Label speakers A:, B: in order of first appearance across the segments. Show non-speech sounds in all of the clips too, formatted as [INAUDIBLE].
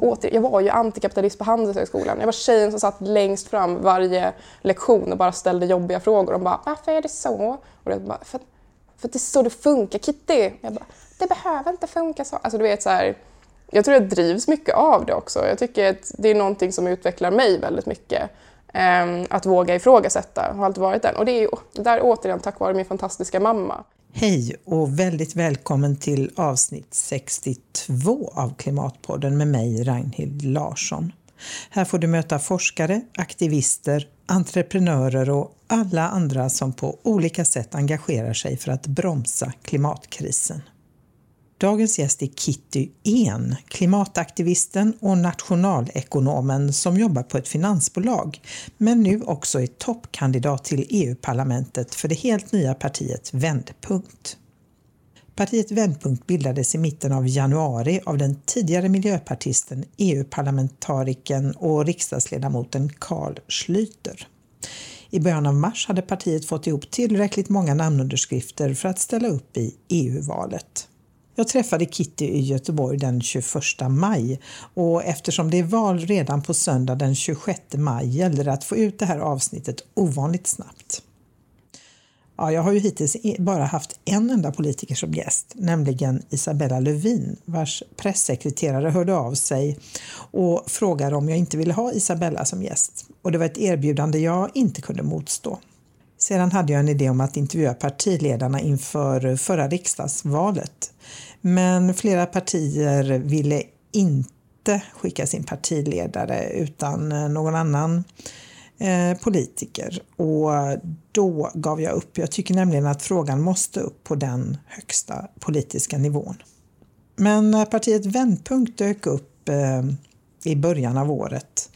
A: åter, jag var ju antikapitalist på Handelshögskolan. Jag var tjejen som satt längst fram varje lektion och bara ställde jobbiga frågor. De bara “Varför är det så?” och jag bara, för, för att det är så det funkar, Kitty!” Jag bara “Det behöver inte funka så”. Alltså du vet så här, jag tror jag drivs mycket av det också. Jag tycker att det är någonting som utvecklar mig väldigt mycket. Ehm, att våga ifrågasätta, har alltid varit den. Och det är ju där återigen tack vare min fantastiska mamma.
B: Hej och väldigt välkommen till avsnitt 62 av Klimatpodden med mig Ragnhild Larsson. Här får du möta forskare, aktivister, entreprenörer och alla andra som på olika sätt engagerar sig för att bromsa klimatkrisen. Dagens gäst är Kitty En, klimataktivisten och nationalekonomen som jobbar på ett finansbolag, men nu också är toppkandidat till EU-parlamentet för det helt nya partiet Vändpunkt. Partiet Vändpunkt bildades i mitten av januari av den tidigare miljöpartisten, EU-parlamentarikern och riksdagsledamoten Carl Schlüter. I början av mars hade partiet fått ihop tillräckligt många namnunderskrifter för att ställa upp i EU-valet. Jag träffade Kitty i Göteborg den 21 maj och eftersom det är val redan på söndag den 26 maj gäller det att få ut det här avsnittet ovanligt snabbt. Ja, jag har ju hittills bara haft en enda politiker som gäst, nämligen Isabella Lövin, vars pressekreterare hörde av sig och frågade om jag inte ville ha Isabella som gäst. Och det var ett erbjudande jag inte kunde motstå. Sedan hade jag en idé om att intervjua partiledarna inför förra riksdagsvalet. Men flera partier ville inte skicka sin partiledare utan någon annan eh, politiker och då gav jag upp. Jag tycker nämligen att frågan måste upp på den högsta politiska nivån. Men när partiet Vändpunkt dök upp eh, i början av året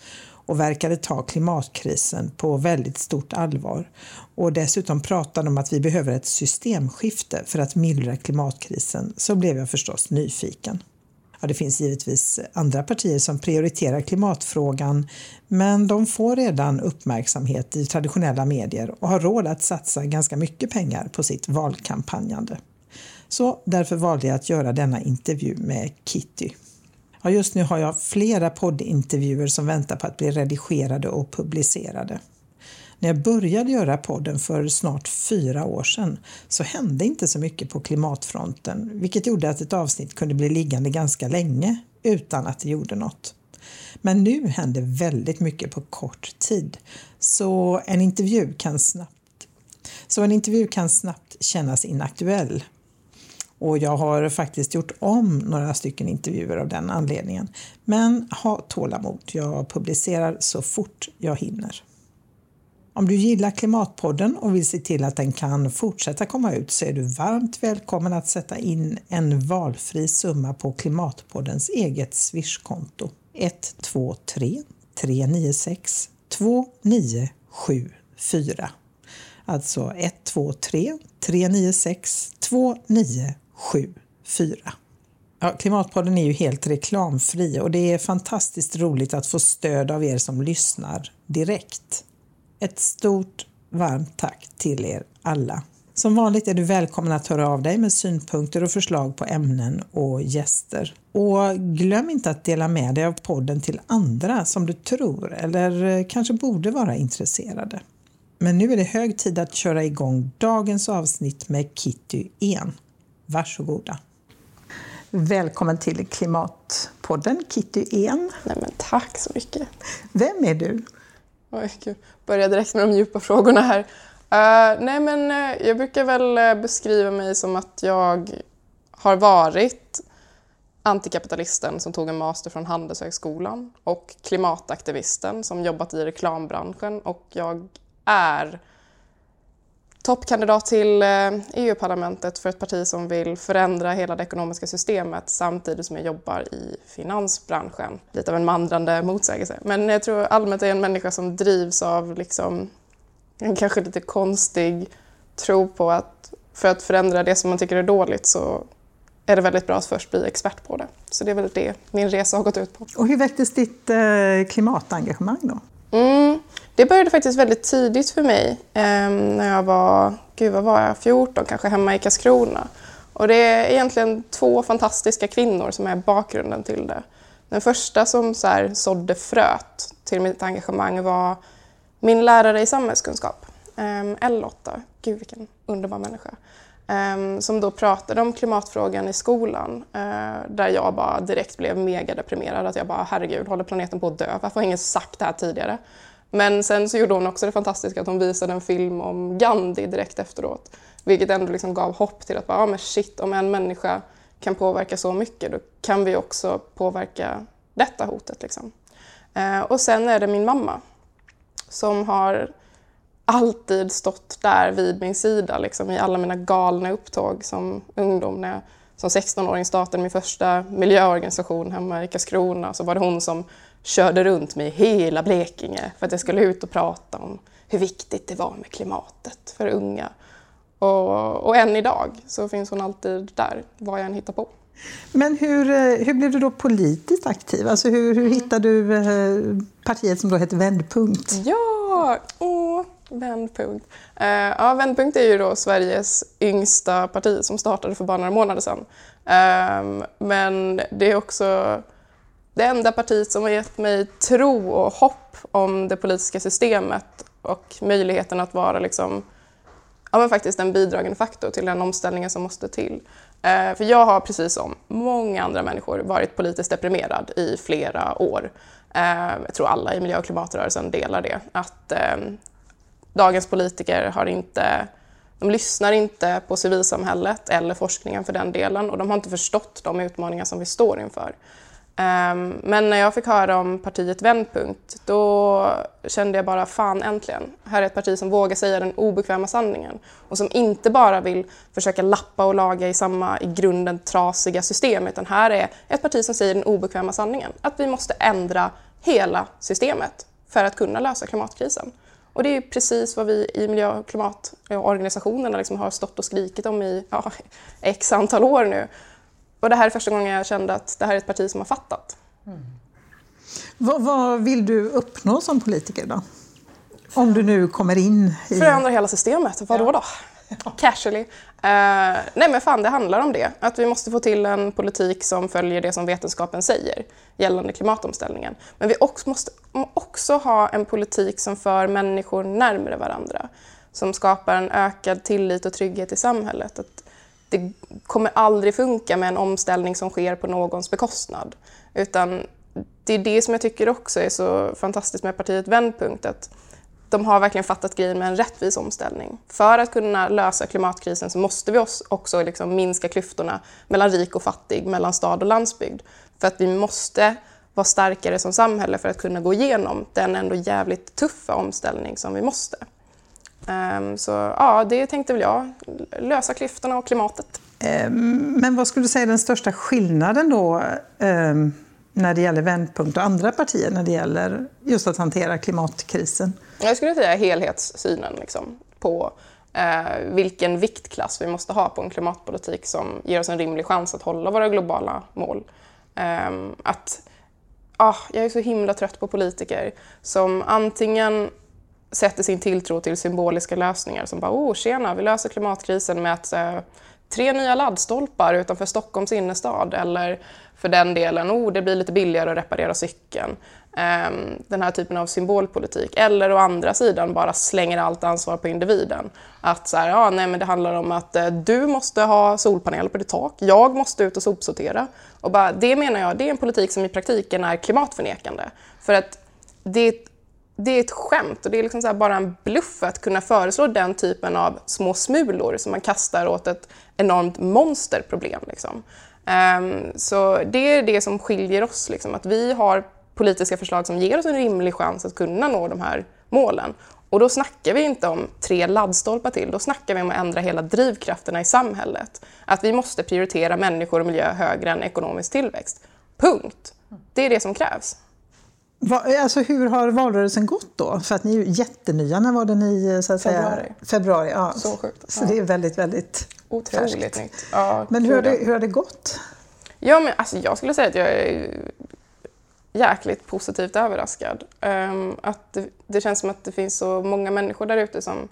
B: och verkade ta klimatkrisen på väldigt stort allvar och dessutom pratade om att vi behöver ett systemskifte för att mildra klimatkrisen så blev jag förstås nyfiken. Ja, det finns givetvis andra partier som prioriterar klimatfrågan men de får redan uppmärksamhet i traditionella medier och har råd att satsa ganska mycket pengar på sitt valkampanjande. Så därför valde jag att göra denna intervju med Kitty. Ja, just nu har jag flera poddintervjuer som väntar på att bli redigerade och publicerade. När jag började göra podden för snart fyra år sedan så hände inte så mycket på klimatfronten, vilket gjorde att ett avsnitt kunde bli liggande ganska länge utan att det gjorde något. Men nu händer väldigt mycket på kort tid, så en intervju kan snabbt, så en intervju kan snabbt kännas inaktuell och jag har faktiskt gjort om några stycken intervjuer av den anledningen. Men ha tålamod, jag publicerar så fort jag hinner. Om du gillar Klimatpodden och vill se till att den kan fortsätta komma ut så är du varmt välkommen att sätta in en valfri summa på Klimatpoddens eget Swishkonto 123 396 2974. Alltså 123 396 2974 Ja, Klimatpodden är ju helt reklamfri och det är fantastiskt roligt att få stöd av er som lyssnar direkt. Ett stort varmt tack till er alla. Som vanligt är du välkommen att höra av dig med synpunkter och förslag på ämnen och gäster. Och glöm inte att dela med dig av podden till andra som du tror eller kanske borde vara intresserade. Men nu är det hög tid att köra igång dagens avsnitt med Kitty En. Varsågoda. Välkommen till Klimatpodden, Kitty En.
A: Nej, men tack så mycket.
B: Vem är du?
A: Oj, gud. Börjar direkt med de djupa frågorna här. Uh, nej, men uh, jag brukar väl eh, beskriva mig som att jag har varit antikapitalisten som tog en master från Handelshögskolan och klimataktivisten som jobbat i reklambranschen och jag är toppkandidat till EU-parlamentet eh, e för ett parti som vill förändra hela det ekonomiska systemet samtidigt som jag jobbar i finansbranschen. Lite av en mandrande motsägelse. Men jag tror allmänt är en människa som drivs av liksom en kanske lite konstig tro på att för att förändra det som man tycker är dåligt så är det väldigt bra att först bli expert på det. Så det är väl det min resa har gått ut på.
B: Och hur väcktes ditt eh, klimatengagemang då?
A: Mm, det började faktiskt väldigt tidigt för mig eh, när jag var, gud vad var jag, 14 kanske hemma i Karlskrona. Och det är egentligen två fantastiska kvinnor som är bakgrunden till det. Den första som så här sådde fröet till mitt engagemang var min lärare i samhällskunskap, ehm, L8. Gud vilken underbar människa. Ehm, som då pratade om klimatfrågan i skolan eh, där jag bara direkt blev mega deprimerad. Att jag bara herregud, håller planeten på att dö? Varför har ingen sagt det här tidigare? Men sen så gjorde hon också det fantastiska att hon visade en film om Gandhi direkt efteråt. Vilket ändå liksom gav hopp till att bara, ah, men shit, om en människa kan påverka så mycket då kan vi också påverka detta hotet. Liksom. Eh, och sen är det min mamma som har alltid stått där vid min sida liksom, i alla mina galna upptåg som ungdom. När jag som 16-åring startade min första miljöorganisation hemma i Karlskrona så var det hon som körde runt mig i hela Blekinge för att jag skulle ut och prata om hur viktigt det var med klimatet för unga. Och, och än idag så finns hon alltid där, vad jag än hittar på.
B: Men hur, eh, hur blev du då politiskt aktiv? Alltså hur, hur hittade du eh, partiet som då heter Vändpunkt?
A: Ja, åh, Vändpunkt. Uh, ja, Vändpunkt är ju då Sveriges yngsta parti som startade för bara några månader sedan. Uh, men det är också det enda partiet som har gett mig tro och hopp om det politiska systemet och möjligheten att vara liksom, ja, men faktiskt en bidragande faktor till den omställningen som måste till. Eh, för jag har precis som många andra människor varit politiskt deprimerad i flera år. Eh, jag tror alla i miljö och klimatrörelsen delar det. Att eh, dagens politiker har inte, de lyssnar inte på civilsamhället eller forskningen för den delen och de har inte förstått de utmaningar som vi står inför. Ehm, men när jag fick höra om partiet Vändpunkt då kände jag bara fan äntligen. Här är ett parti som vågar säga den obekväma sanningen och som inte bara vill försöka lappa och laga i samma i grunden trasiga system utan här är ett parti som säger den obekväma sanningen. Att vi måste ändra hela systemet för att kunna lösa klimatkrisen. Och det är precis vad vi i miljö och klimatorganisationerna liksom har stått och skrikit om i ja, [LAUGHS] x antal år nu. Och det här är första gången jag kände att det här är ett parti som har fattat. Mm.
B: Vad, vad, vill du uppnå som politiker då? Om du nu kommer in
A: i... Förändra hela systemet, vadå då? [LAUGHS] Casually. Uh, nej men fan, det handlar om det. Att vi måste få till en politik som följer det som vetenskapen säger gällande klimatomställningen. Men vi också måste också ha en politik som för människor närmare varandra. Som skapar en ökad tillit och trygghet i samhället. Att det kommer aldrig funka med en omställning som sker på någons bekostnad. Utan det är det som jag tycker också är så fantastiskt med partiet Vändpunkt. Att de har verkligen fattat grejen med en rättvis omställning. För att kunna lösa klimatkrisen så måste vi också liksom minska klyftorna mellan rik och fattig, mellan stad och landsbygd. För att vi måste vara starkare som samhälle för att kunna gå igenom den ändå jävligt tuffa omställning som vi måste. Um, så ja, det tänkte väl jag. Lösa klyftorna och klimatet.
B: Um, men vad skulle du säga är den största skillnaden då um, när det gäller Vändpunkt och andra partier när det gäller just att hantera klimatkrisen?
A: Jag skulle säga helhetssynen liksom, på eh, vilken viktklass vi måste ha på en klimatpolitik som ger oss en rimlig chans att hålla våra globala mål. Att, ah, jag är så himla trött på politiker som antingen sätter sin tilltro till symboliska lösningar som bara oh tjena, vi löser klimatkrisen med att eh, tre nya laddstolpar utanför Stockholms innerstad eller för den delen, oh, det blir lite billigare att reparera cykeln. Eh, den här typen av symbolpolitik. Eller å andra sidan bara slänger allt ansvar på individen. Att så här, ja, nej, men det handlar om att eh, du måste ha solpaneler på ditt tak, jag måste ut och sopsortera. Och bara, det menar jag, det är en politik som i praktiken är klimatförnekande. För att det det är ett skämt och det är liksom bara en bluff att kunna föreslå den typen av små smulor som man kastar åt ett enormt monsterproblem. Liksom. Um, så det är det som skiljer oss, liksom, att vi har politiska förslag som ger oss en rimlig chans att kunna nå de här målen. Och då snackar vi inte om tre laddstolpar till, då snackar vi om att ändra hela drivkrafterna i samhället. Att vi måste prioritera människor och miljö högre än ekonomisk tillväxt. Punkt. Det är det som krävs.
B: Va, alltså hur har valrörelsen gått då? För att ni är ju jättenya, när var det ni så att
A: Februari.
B: Säga, februari ja.
A: Så sjukt.
B: Så ja. det är väldigt, väldigt
A: Otroligt färskt. nytt. Ja,
B: men hur har, det, hur har det gått?
A: Ja, men alltså, jag skulle säga att jag är jäkligt positivt överraskad. Um, att det, det, känns som att det finns så många människor där ute som,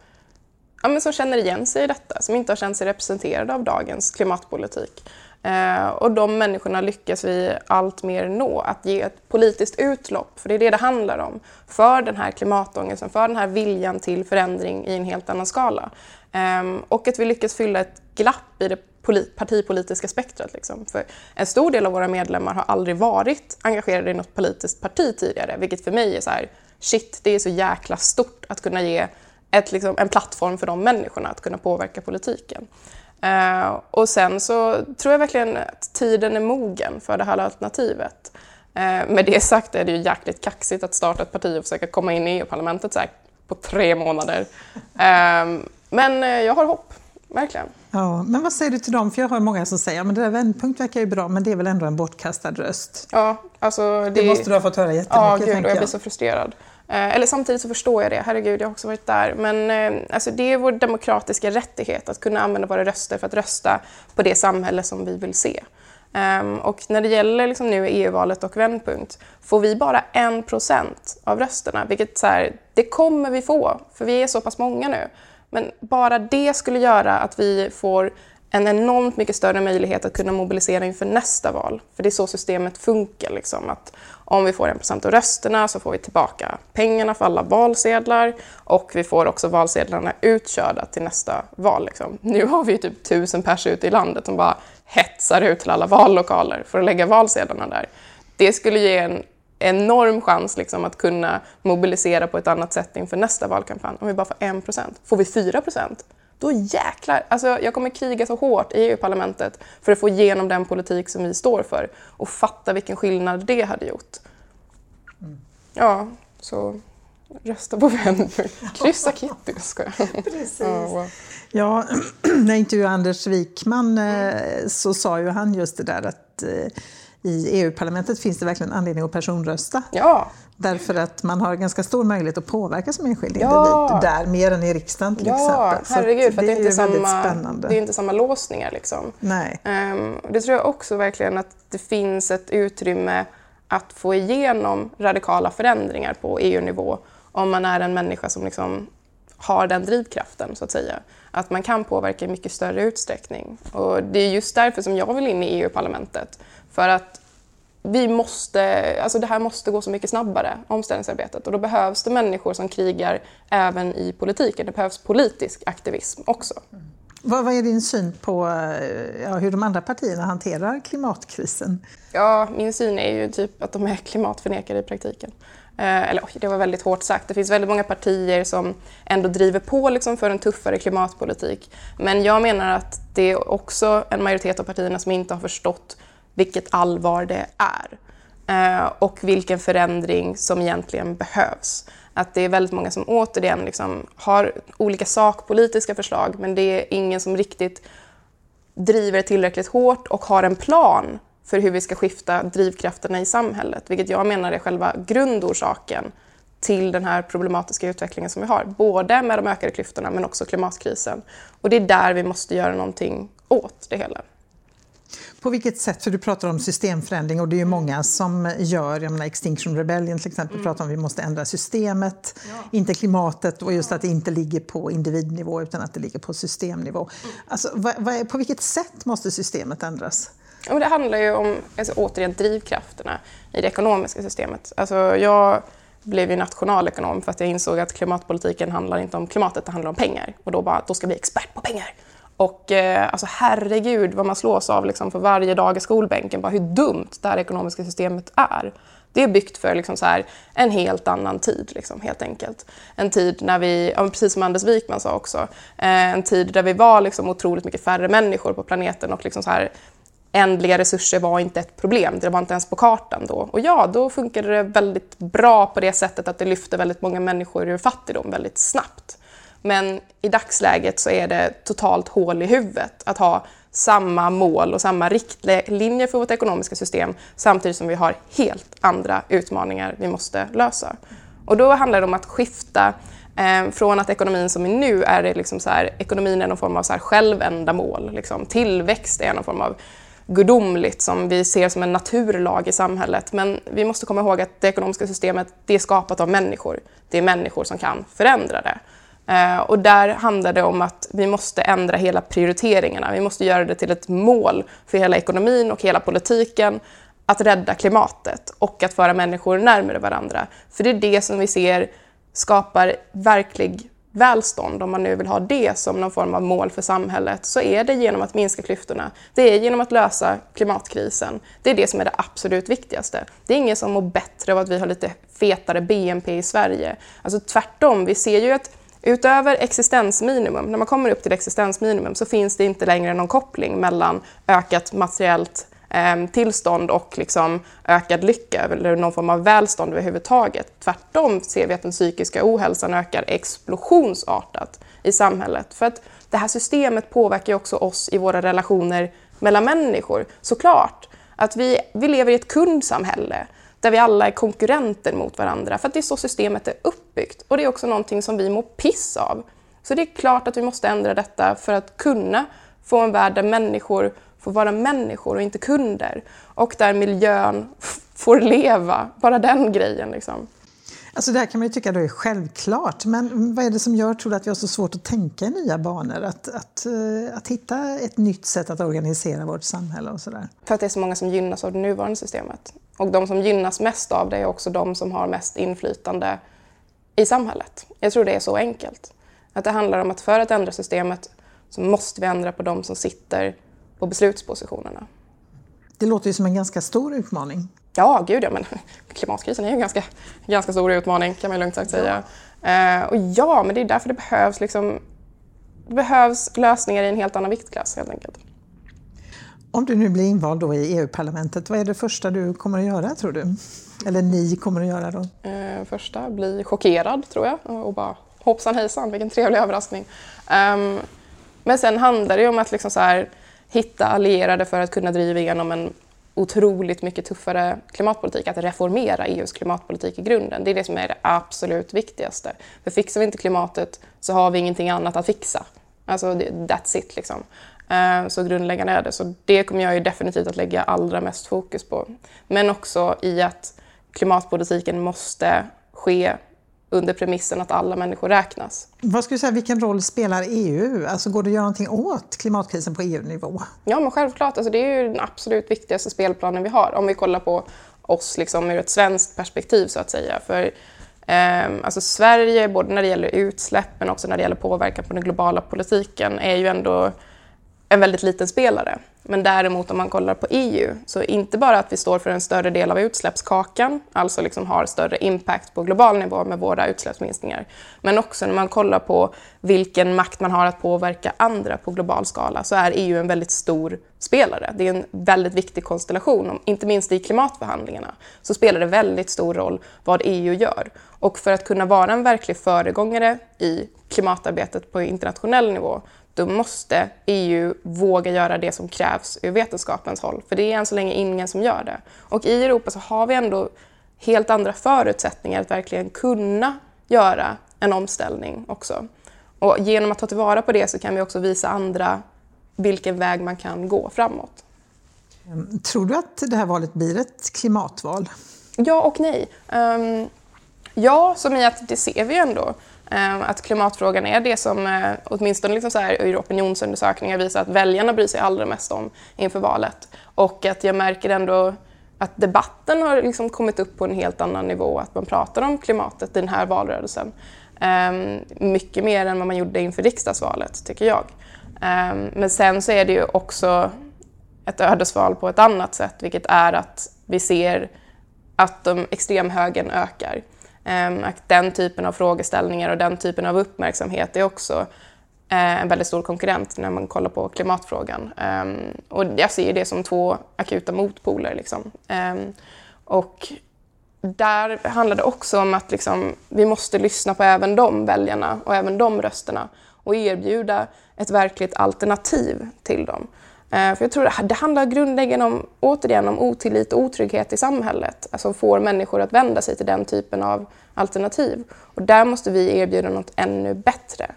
A: ja, som känner igen sig i detta, som inte har känt sig representerade av dagens klimatpolitik. Eh, och de människorna lyckas vi allt mer nå, att ge ett politiskt utlopp, för det är det det handlar om, för den här klimatångesten, för den här viljan till förändring i en helt annan skala. Eh, och att vi lyckas fylla ett glapp i det partipolitiska spektrat. Liksom. För en stor del av våra medlemmar har aldrig varit engagerade i något politiskt parti tidigare, vilket för mig är så här, shit, det är så jäkla stort att kunna ge ett, liksom, en plattform för de människorna att kunna påverka politiken. Uh, och sen så tror jag verkligen att tiden är mogen för det här alternativet. Uh, med det sagt är det ju jäkligt kaxigt att starta ett parti och försöka komma in i EU-parlamentet på tre månader. Uh, men jag har hopp, verkligen.
B: Ja, men vad säger du till dem? För jag har många som säger att ja, det där vändpunkt verkar ju bra, men det är väl ändå en bortkastad röst?
A: Ja, alltså
B: det... det måste du ha fått höra jättemycket.
A: Ja, gud, och jag blir så frustrerad. Eh, eller samtidigt så förstår jag det, herregud, jag har också varit där. Men eh, alltså, det är vår demokratiska rättighet att kunna använda våra röster för att rösta på det samhälle som vi vill se. Ehm, och när det gäller liksom nu EU-valet och vändpunkt, får vi bara en procent av rösterna, vilket så här, det kommer vi få, för vi är så pass många nu. Men bara det skulle göra att vi får en enormt mycket större möjlighet att kunna mobilisera inför nästa val. För det är så systemet funkar. Liksom, att om vi får en procent av rösterna så får vi tillbaka pengarna för alla valsedlar och vi får också valsedlarna utkörda till nästa val. Liksom. Nu har vi typ tusen personer ute i landet som bara hetsar ut till alla vallokaler för att lägga valsedlarna där. Det skulle ge en enorm chans liksom, att kunna mobilisera på ett annat sätt inför nästa valkampanj. Om vi bara får en procent. Får vi fyra procent? Då jäklar, alltså jag kommer kriga så hårt i EU-parlamentet för att få igenom den politik som vi står för och fatta vilken skillnad det hade gjort. Mm. Ja, så rösta på vem Kryssa Kitty, ska jag. [LAUGHS]
B: Precis. Ja, wow. ja, [CLEARS THROAT] när jag intervjuade Anders Wikman eh, så sa ju han just det där att eh, i EU-parlamentet finns det verkligen anledning att personrösta.
A: Ja.
B: Därför att man har ganska stor möjlighet att påverka som enskild ja. individ där, mer än i riksdagen till
A: ja,
B: exempel.
A: herregud, för det, är inte samma, det är inte samma låsningar. Liksom.
B: Nej.
A: Um, det tror jag också verkligen att det finns ett utrymme att få igenom radikala förändringar på EU-nivå om man är en människa som liksom har den drivkraften, så att säga. Att man kan påverka i mycket större utsträckning. Och det är just därför som jag vill in i EU-parlamentet. För att vi måste, alltså det här måste gå så mycket snabbare, omställningsarbetet. Och då behövs det människor som krigar även i politiken. Det behövs politisk aktivism också. Mm.
B: Vad, vad, är din syn på ja, hur de andra partierna hanterar klimatkrisen?
A: Ja, min syn är ju typ att de är klimatförnekare i praktiken. Eh, eller det var väldigt hårt sagt. Det finns väldigt många partier som ändå driver på liksom, för en tuffare klimatpolitik. Men jag menar att det är också en majoritet av partierna som inte har förstått vilket allvar det är eh, och vilken förändring som egentligen behövs. Att det är väldigt många som återigen liksom har olika sakpolitiska förslag men det är ingen som riktigt driver tillräckligt hårt och har en plan för hur vi ska skifta drivkrafterna i samhället, vilket jag menar är själva grundorsaken till den här problematiska utvecklingen som vi har, både med de ökade klyftorna men också klimatkrisen. Och det är där vi måste göra någonting åt det hela.
B: På vilket sätt, för du pratar om systemförändring och det är ju många som gör, jag menar Extinction Rebellion till exempel mm. pratar om att vi måste ändra systemet, ja. inte klimatet och just att det inte ligger på individnivå utan att det ligger på systemnivå. Mm. Alltså, vad, vad, på vilket sätt måste systemet ändras?
A: Ja, det handlar ju om alltså, återigen drivkrafterna i det ekonomiska systemet. Alltså, jag blev ju nationalekonom för att jag insåg att klimatpolitiken handlar inte om klimatet, det handlar om pengar. Och då bara, då ska jag bli expert på pengar. Och eh, alltså herregud vad man slås av liksom, för varje dag i skolbänken, bara hur dumt det här ekonomiska systemet är. Det är byggt för liksom, så här, en helt annan tid, liksom, helt enkelt. En tid när vi, ja, precis som Anders Wikman sa också, eh, en tid där vi var liksom, otroligt mycket färre människor på planeten och liksom, så här, ändliga resurser var inte ett problem, det var inte ens på kartan då. Och ja, då funkade det väldigt bra på det sättet att det lyfte väldigt många människor ur fattigdom väldigt snabbt. Men i dagsläget så är det totalt hål i huvudet att ha samma mål och samma riktlinjer för vårt ekonomiska system samtidigt som vi har helt andra utmaningar vi måste lösa. Och då handlar det om att skifta eh, från att ekonomin som är nu är det liksom så här, ekonomin är någon form av så här självändamål, liksom. tillväxt är någon form av gudomligt som vi ser som en naturlag i samhället. Men vi måste komma ihåg att det ekonomiska systemet det är skapat av människor. Det är människor som kan förändra det. Eh, och där handlar det om att vi måste ändra hela prioriteringarna. Vi måste göra det till ett mål för hela ekonomin och hela politiken att rädda klimatet och att föra människor närmare varandra. För det är det som vi ser skapar verklig välstånd, om man nu vill ha det som någon form av mål för samhället, så är det genom att minska klyftorna. Det är genom att lösa klimatkrisen. Det är det som är det absolut viktigaste. Det är ingen som mår bättre av att vi har lite fetare BNP i Sverige. Alltså tvärtom, vi ser ju att Utöver existensminimum, när man kommer upp till existensminimum så finns det inte längre någon koppling mellan ökat materiellt eh, tillstånd och liksom ökad lycka eller någon form av välstånd överhuvudtaget. Tvärtom ser vi att den psykiska ohälsan ökar explosionsartat i samhället. För att det här systemet påverkar också oss i våra relationer mellan människor, såklart. Att vi, vi lever i ett kundsamhälle där vi alla är konkurrenter mot varandra för det är så systemet är uppbyggt. Och det är också någonting som vi mår piss av. Så det är klart att vi måste ändra detta för att kunna få en värld där människor får vara människor och inte kunder. Och där miljön får leva, bara den grejen. Liksom.
B: Alltså det här kan man ju tycka då är självklart, men vad är det som gör, tror du, att vi har så svårt att tänka i nya banor? Att, att, uh, att hitta ett nytt sätt att organisera vårt samhälle och sådär?
A: För att det är så många som gynnas av det nuvarande systemet. Och de som gynnas mest av det är också de som har mest inflytande i samhället. Jag tror det är så enkelt. Att det handlar om att för att ändra systemet så måste vi ändra på de som sitter på beslutspositionerna.
B: Det låter ju som en ganska stor utmaning.
A: Ja, gud ja, men [LAUGHS] klimatkrisen är ju en ganska, ganska stor utmaning kan man lugnt sagt säga. Eh, och ja, men det är därför det behövs, liksom, det behövs lösningar i en helt annan viktklass helt enkelt.
B: Om du nu blir invald då i EU-parlamentet, vad är det första du kommer att göra tror du? Eller ni kommer att göra då?
A: Eh, första, bli chockerad tror jag och bara hoppsan hejsan, vilken trevlig överraskning. Um, men sen handlar det ju om att liksom så här, hitta allierade för att kunna driva igenom en otroligt mycket tuffare klimatpolitik, att reformera EUs klimatpolitik i grunden. Det är det som är det absolut viktigaste. För fixar vi inte klimatet så har vi ingenting annat att fixa. Alltså, that's it liksom. Eh, så grundläggande är det. Så det kommer jag ju definitivt att lägga allra mest fokus på. Men också i att klimatpolitiken måste ske under premissen att alla människor räknas.
B: Vad skulle du säga, vilken roll spelar EU? Alltså går det att göra någonting åt klimatkrisen på EU-nivå?
A: Ja, men självklart. Alltså, det är ju den absolut viktigaste spelplanen vi har om vi kollar på oss liksom, ur ett svenskt perspektiv så att säga. För eh, alltså, Sverige, både när det gäller utsläpp men också när det gäller påverkan på den globala politiken, är ju ändå en väldigt liten spelare. Men däremot om man kollar på EU, så inte bara att vi står för en större del av utsläppskakan, alltså liksom har större impact på global nivå med våra utsläppsminskningar, men också när man kollar på vilken makt man har att påverka andra på global skala, så är EU en väldigt stor spelare. Det är en väldigt viktig konstellation, inte minst i klimatförhandlingarna, så spelar det väldigt stor roll vad EU gör. Och för att kunna vara en verklig föregångare i klimatarbetet på internationell nivå då måste EU våga göra det som krävs ur vetenskapens håll. För det är än så länge ingen som gör det. Och i Europa så har vi ändå helt andra förutsättningar att verkligen kunna göra en omställning också. Och genom att ta tillvara på det så kan vi också visa andra vilken väg man kan gå framåt.
B: Tror du att det här valet blir ett klimatval?
A: Ja och nej. Um, ja, som i att det ser vi ju ändå. Ehm, att klimatfrågan är det som eh, åtminstone liksom så här, i opinionsundersökningar visar att väljarna bryr sig allra mest om inför valet. Och att jag märker ändå att debatten har liksom kommit upp på en helt annan nivå, att man pratar om klimatet i den här valrörelsen. Ehm, mycket mer än vad man gjorde inför riksdagsvalet, tycker jag. Ehm, men sen så är det ju också ett ödesval på ett annat sätt, vilket är att vi ser att de extremhögern ökar. Ehm, att den typen av frågeställningar och den typen av uppmärksamhet är också eh, en väldigt stor konkurrent när man kollar på klimatfrågan. Ehm, och jag ser det som två akuta motpoler. Liksom. Ehm, och där handlar det också om att liksom, vi måste lyssna på även de väljarna och även de rösterna och erbjuda ett verkligt alternativ till dem. Eh, för jag tror det handlar grundläggande om, återigen om otillit och otrygghet i samhället. Alltså får människor att vända sig till den typen av alternativ. Och där måste vi erbjuda något ännu bättre.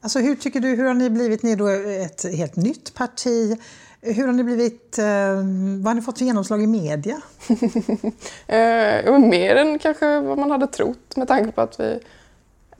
B: Alltså hur tycker du, hur har ni blivit, ni är då ett helt nytt parti. Hur har ni blivit, eh, vad har ni fått för genomslag i media? [LAUGHS]
A: eh, mer än kanske vad man hade trott med tanke på att vi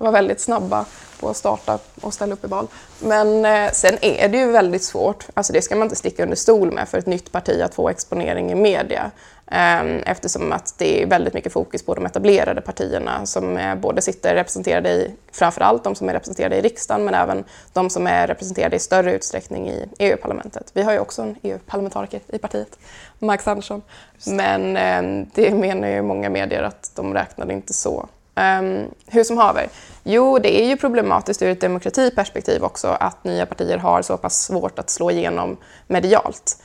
A: var väldigt snabba på att starta och ställa upp i val. Men eh, sen är det ju väldigt svårt, alltså det ska man inte sticka under stol med, för ett nytt parti att få exponering i media. Eh, eftersom att det är väldigt mycket fokus på de etablerade partierna som är, både sitter representerade i, framförallt de som är representerade i riksdagen, men även de som är representerade i större utsträckning i EU-parlamentet. Vi har ju också en EU-parlamentariker i partiet, Max Andersson. Men eh, det menar ju många medier att de räknade inte så Um, hur som haver. Jo, det är ju problematiskt ur ett demokratiperspektiv också att nya partier har så pass svårt att slå igenom medialt.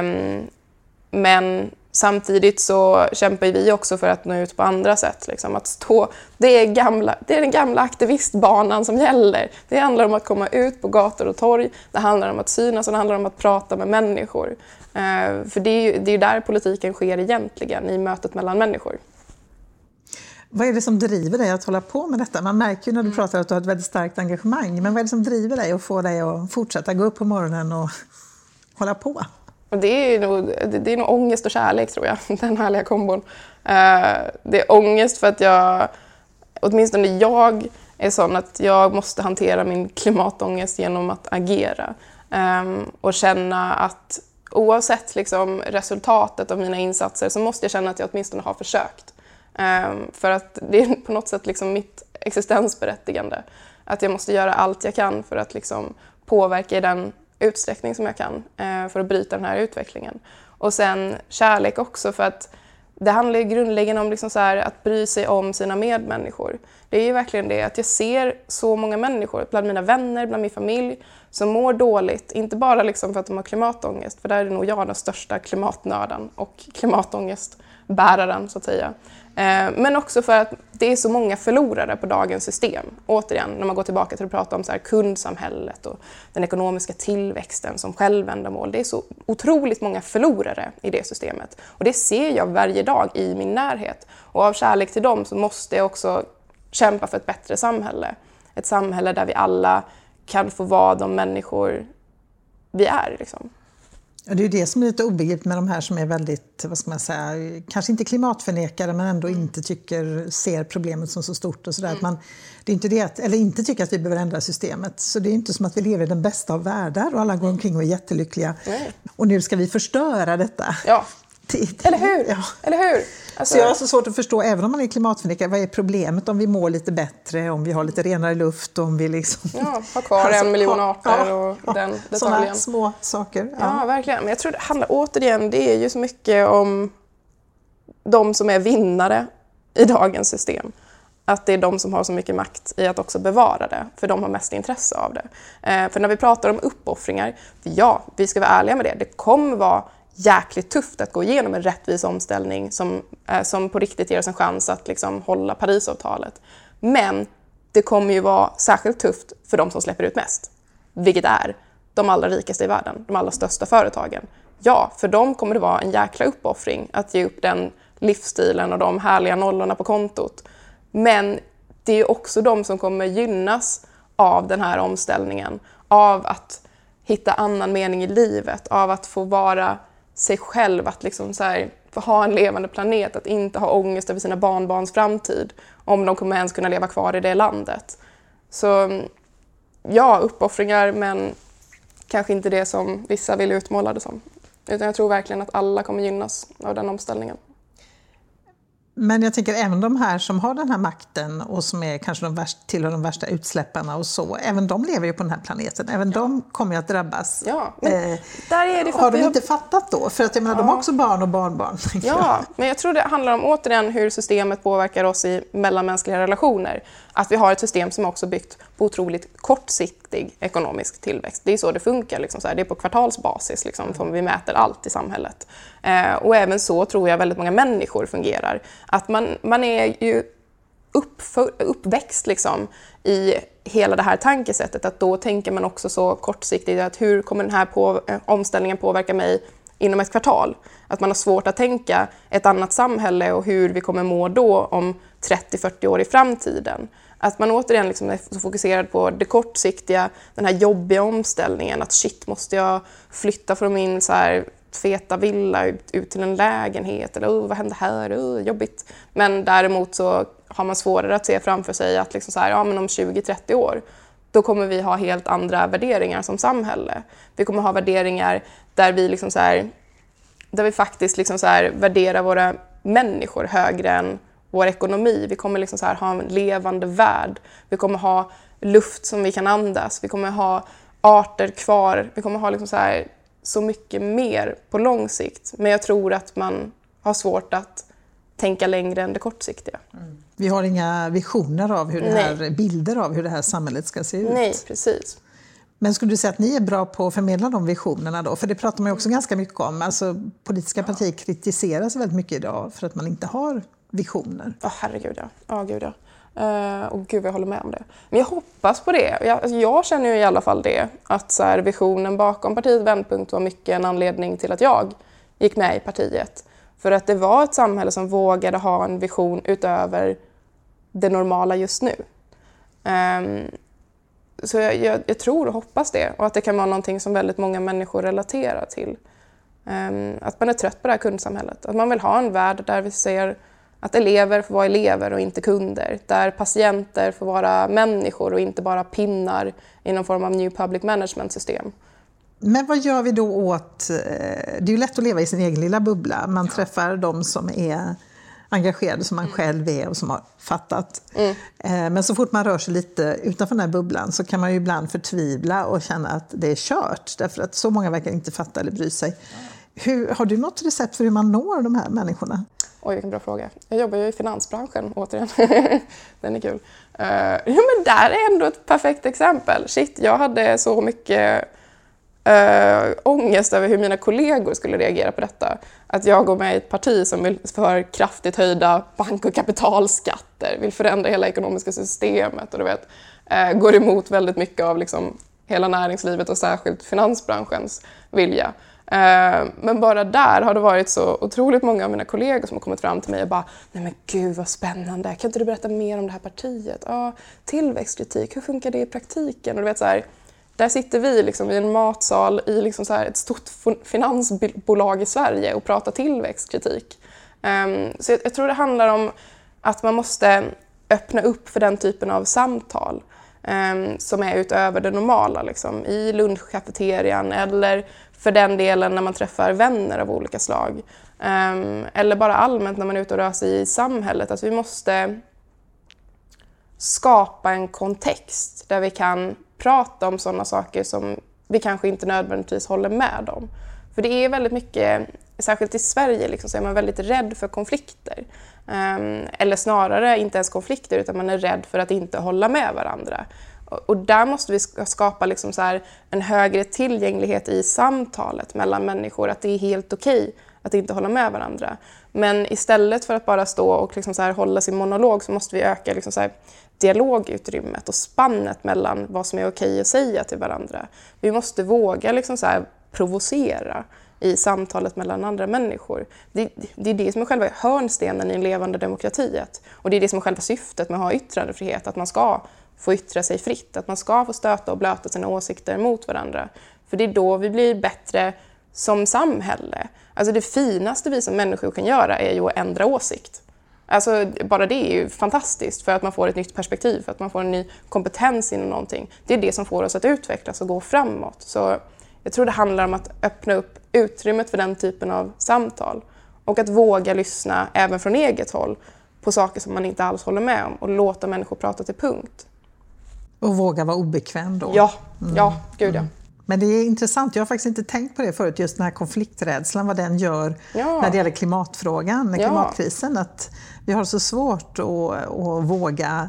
A: Um, men samtidigt så kämpar vi också för att nå ut på andra sätt. Liksom. Att stå, det, är gamla, det är den gamla aktivistbanan som gäller. Det handlar om att komma ut på gator och torg, det handlar om att synas och det handlar om att prata med människor. Uh, för det är ju det är där politiken sker egentligen, i mötet mellan människor.
B: Vad är det som driver dig att hålla på med detta? Man märker ju när du mm. pratar att du har ett väldigt starkt engagemang. Men vad är det som driver dig och får dig att fortsätta gå upp på morgonen och hålla på?
A: det, är nog, det är nog ångest och kärlek tror jag, [LAUGHS] den härliga kombon. Eh, det är ångest för att jag, åtminstone jag, är sån att jag måste hantera min klimatångest genom att agera. Ehm, och känna att oavsett liksom resultatet av mina insatser så måste jag känna att jag åtminstone har försökt. Ehm, för att det är på något sätt liksom mitt existensberättigande. Att jag måste göra allt jag kan för att liksom påverka i den utsträckning som jag kan eh, för att bryta den här utvecklingen. Och sen kärlek också för att det handlar ju grundläggande om liksom så att bry sig om sina medmänniskor. Det är ju verkligen det att jag ser så många människor, bland mina vänner, bland min familj, som mår dåligt. Inte bara liksom för att de har klimatångest, för där är nog jag den största klimatnörden och klimatångestbäraren så att säga. Eh, men också för att det är så många förlorare på dagens system. Återigen, när man går tillbaka till att prata om så här kundsamhället och den ekonomiska tillväxten som självändamål. Det är så otroligt många förlorare i det systemet. Och det ser jag varje dag i min närhet. Och av kärlek till dem så måste jag också kämpa för ett bättre samhälle. Ett samhälle där vi alla kan få vara de människor vi är. Liksom.
B: Ja, det är det som är lite obegripligt med de här som är väldigt, vad ska man säga, kanske inte klimatförnekare men ändå inte tycker, ser problemet som så stort och sådär. Mm. det är inte det att, eller inte tycker att vi behöver ändra systemet. Så det är inte som att vi lever i den bästa av världar och alla går omkring och är jättelyckliga. Nej. Och nu ska vi förstöra detta.
A: Ja. Eller hur? Ja. Eller hur?
B: Alltså... Så jag har så svårt att förstå, även om man är klimatförnekare, vad är problemet om vi mår lite bättre, om vi har lite renare luft, om vi liksom...
A: Ja, har kvar alltså, en miljon arter ja, och ja, den detaljen.
B: Sådana små saker.
A: Ja. ja, verkligen. Men jag tror det handlar återigen, det är ju så mycket om de som är vinnare i dagens system. Att det är de som har så mycket makt i att också bevara det, för de har mest intresse av det. Eh, för när vi pratar om uppoffringar, ja, vi ska vara ärliga med det, det kommer vara jäkligt tufft att gå igenom en rättvis omställning som, eh, som på riktigt ger oss en chans att liksom hålla Parisavtalet. Men det kommer ju vara särskilt tufft för de som släpper ut mest, vilket är de allra rikaste i världen, de allra största företagen. Ja, för dem kommer det vara en jäkla uppoffring att ge upp den livsstilen och de härliga nollorna på kontot. Men det är också de som kommer gynnas av den här omställningen, av att hitta annan mening i livet, av att få vara sig själv, att liksom så här, få ha en levande planet, att inte ha ångest över sina barnbarns framtid, om de kommer ens kunna leva kvar i det landet. Så ja, uppoffringar, men kanske inte det som vissa vill utmåla det som. Utan jag tror verkligen att alla kommer gynnas av den omställningen.
B: Men jag tänker även de här som har den här makten och som är kanske de värsta, tillhör de värsta utsläpparna och så, även de lever ju på den här planeten. Även ja. de kommer ju att drabbas.
A: Ja, men eh, där är det
B: har de inte fattat då? För att jag menar, ja. de har också barn och barnbarn. [LAUGHS]
A: Ja, men jag tror det handlar om återigen hur systemet påverkar oss i mellanmänskliga relationer. Att vi har ett system som också byggt på otroligt kortsiktig ekonomisk tillväxt. Det är så det funkar, liksom, så här. det är på kvartalsbasis liksom, som vi mäter allt i samhället. Eh, och även så tror jag väldigt många människor fungerar. Att man, man är ju uppför, uppväxt liksom, i hela det här tankesättet, att då tänker man också så kortsiktigt att hur kommer den här på, eh, omställningen påverka mig inom ett kvartal? Att man har svårt att tänka ett annat samhälle och hur vi kommer må då om 30-40 år i framtiden. Att man återigen liksom är så fokuserad på det kortsiktiga, den här jobbiga omställningen, att shit, måste jag flytta från min så här feta villa ut, ut till en lägenhet eller oh, vad hände här, oh, jobbigt. Men däremot så har man svårare att se framför sig att liksom så här, ja, men om 20-30 år då kommer vi ha helt andra värderingar som samhälle. Vi kommer ha värderingar där vi, liksom så här, där vi faktiskt liksom så här värderar våra människor högre än vår ekonomi. Vi kommer liksom så här ha en levande värld. Vi kommer ha luft som vi kan andas. Vi kommer ha arter kvar. Vi kommer ha liksom så, här, så mycket mer på lång sikt. Men jag tror att man har svårt att tänka längre än det kortsiktiga. Mm.
B: Vi har inga visioner av hur det här, bilder av hur det här samhället ska se ut.
A: Nej, precis.
B: Men skulle du säga att ni är bra på att förmedla de visionerna då? För det pratar man ju också ganska mycket om. Alltså, politiska partier kritiseras väldigt mycket idag för att man inte har visioner.
A: Ja, oh, herregud ja. Oh, gud, ja. Uh, och gud, jag håller med om det. Men jag hoppas på det. Jag, alltså, jag känner ju i alla fall det. Att så här, visionen bakom partiet Vändpunkt var mycket en anledning till att jag gick med i partiet. För att det var ett samhälle som vågade ha en vision utöver det normala just nu. Um, så jag, jag, jag, tror och hoppas det och att det kan vara någonting som väldigt många människor relaterar till. Um, att man är trött på det här kundsamhället. Att man vill ha en värld där vi ser att elever får vara elever och inte kunder. Där patienter får vara människor och inte bara pinnar i någon form av new public management-system.
B: Men vad gör vi då åt... Eh, det är ju lätt att leva i sin egen lilla bubbla. Man träffar de som är engagerade som man mm. själv är och som har fattat. Mm. Eh, men så fort man rör sig lite utanför den här bubblan så kan man ju ibland förtvivla och känna att det är kört. Därför att så många verkar inte fatta eller bry sig. Hur, har du något recept för hur man når de här människorna?
A: Oj, vilken bra fråga. Jag jobbar ju i finansbranschen, återigen. [LAUGHS] Den är kul. Eh, uh, ja, men där är ändå ett perfekt exempel. Shit, jag hade så mycket uh, ångest över hur mina kollegor skulle reagera på detta. Att jag går med i ett parti som vill för kraftigt höjda bank och kapitalskatter, vill förändra hela ekonomiska systemet och du vet, uh, går emot väldigt mycket av liksom hela näringslivet och särskilt finansbranschens vilja. Eh, men bara där har det varit så otroligt många av mina kollegor som har kommit fram till mig och bara “Nej men gud vad spännande, kan inte du berätta mer om det här partiet?” ja, “Tillväxtkritik, hur funkar det i praktiken?” och du vet så här, där sitter vi liksom i en matsal i liksom så ett stort finansbolag i Sverige och pratar tillväxtkritik. Ehm, så jag, tror det handlar om att man måste öppna upp för den typen av samtal ehm, som är utöver det normala, liksom, i lunchkafeterian eller för den delen när man träffar vänner av olika slag. Um, eller bara allmänt när man är ute och rör sig i samhället. Att vi måste skapa en kontext där vi kan prata om sådana saker som vi kanske inte nödvändigtvis håller med om. För det är väldigt mycket, särskilt i Sverige, liksom, så är man väldigt rädd för konflikter. Um, eller snarare inte ens konflikter, utan man är rädd för att inte hålla med varandra. Och där måste vi skapa liksom så här en högre tillgänglighet i samtalet mellan människor, att det är helt okej okay att inte hålla med varandra. Men istället för att bara stå och liksom så här hålla sin monolog så måste vi öka liksom så här dialogutrymmet och spannet mellan vad som är okej okay att säga till varandra. Vi måste våga liksom så här provocera i samtalet mellan andra människor. Det, det, är det som är själva hörnstenen i en levande demokrati. Och det är det som är själva syftet med att ha yttrandefrihet, att man ska få yttra sig fritt, att man ska få stöta och blöta sina åsikter mot varandra. För det är då vi blir bättre som samhälle. Alltså det finaste vi som människor kan göra är ju att ändra åsikt. Alltså bara det är ju fantastiskt för att man får ett nytt perspektiv, för att man får en ny kompetens inom någonting. Det är det som får oss att utvecklas och gå framåt. Så jag tror det handlar om att öppna upp utrymmet för den typen av samtal och att våga lyssna även från eget håll på saker som man inte alls håller med om och låta människor prata till punkt.
B: Och våga vara obekväm då.
A: Ja, mm. ja gud ja. Mm.
B: Men det är intressant, jag har faktiskt inte tänkt på det förut, just den här konflikträdslan, vad den gör ja. när det gäller klimatfrågan, ja. klimatkrisen. Att vi har så svårt att, att våga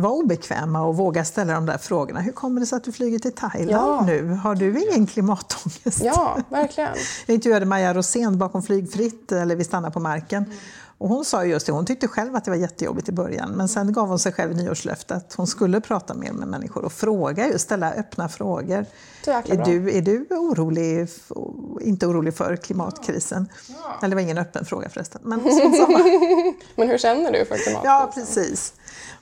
B: vara obekväma och våga ställa de där frågorna. Hur kommer det sig att du flyger till Thailand ja. nu? Har du ingen klimatångest?
A: Ja, verkligen. [LAUGHS]
B: Jag intervjuade Maja Rosén bakom Flygfritt, eller Vi stannar på marken. Mm. Och hon sa just det, hon tyckte själv att det var jättejobbigt i början men sen gav hon sig själv nyårslöfte att hon skulle prata mer med människor och fråga, just ställa öppna frågor. Är du, är du orolig, inte orolig för klimatkrisen? Ja. Eller det var ingen öppen fråga förresten. Men, [LAUGHS]
A: men hur känner du för klimatkrisen?
B: Ja, precis.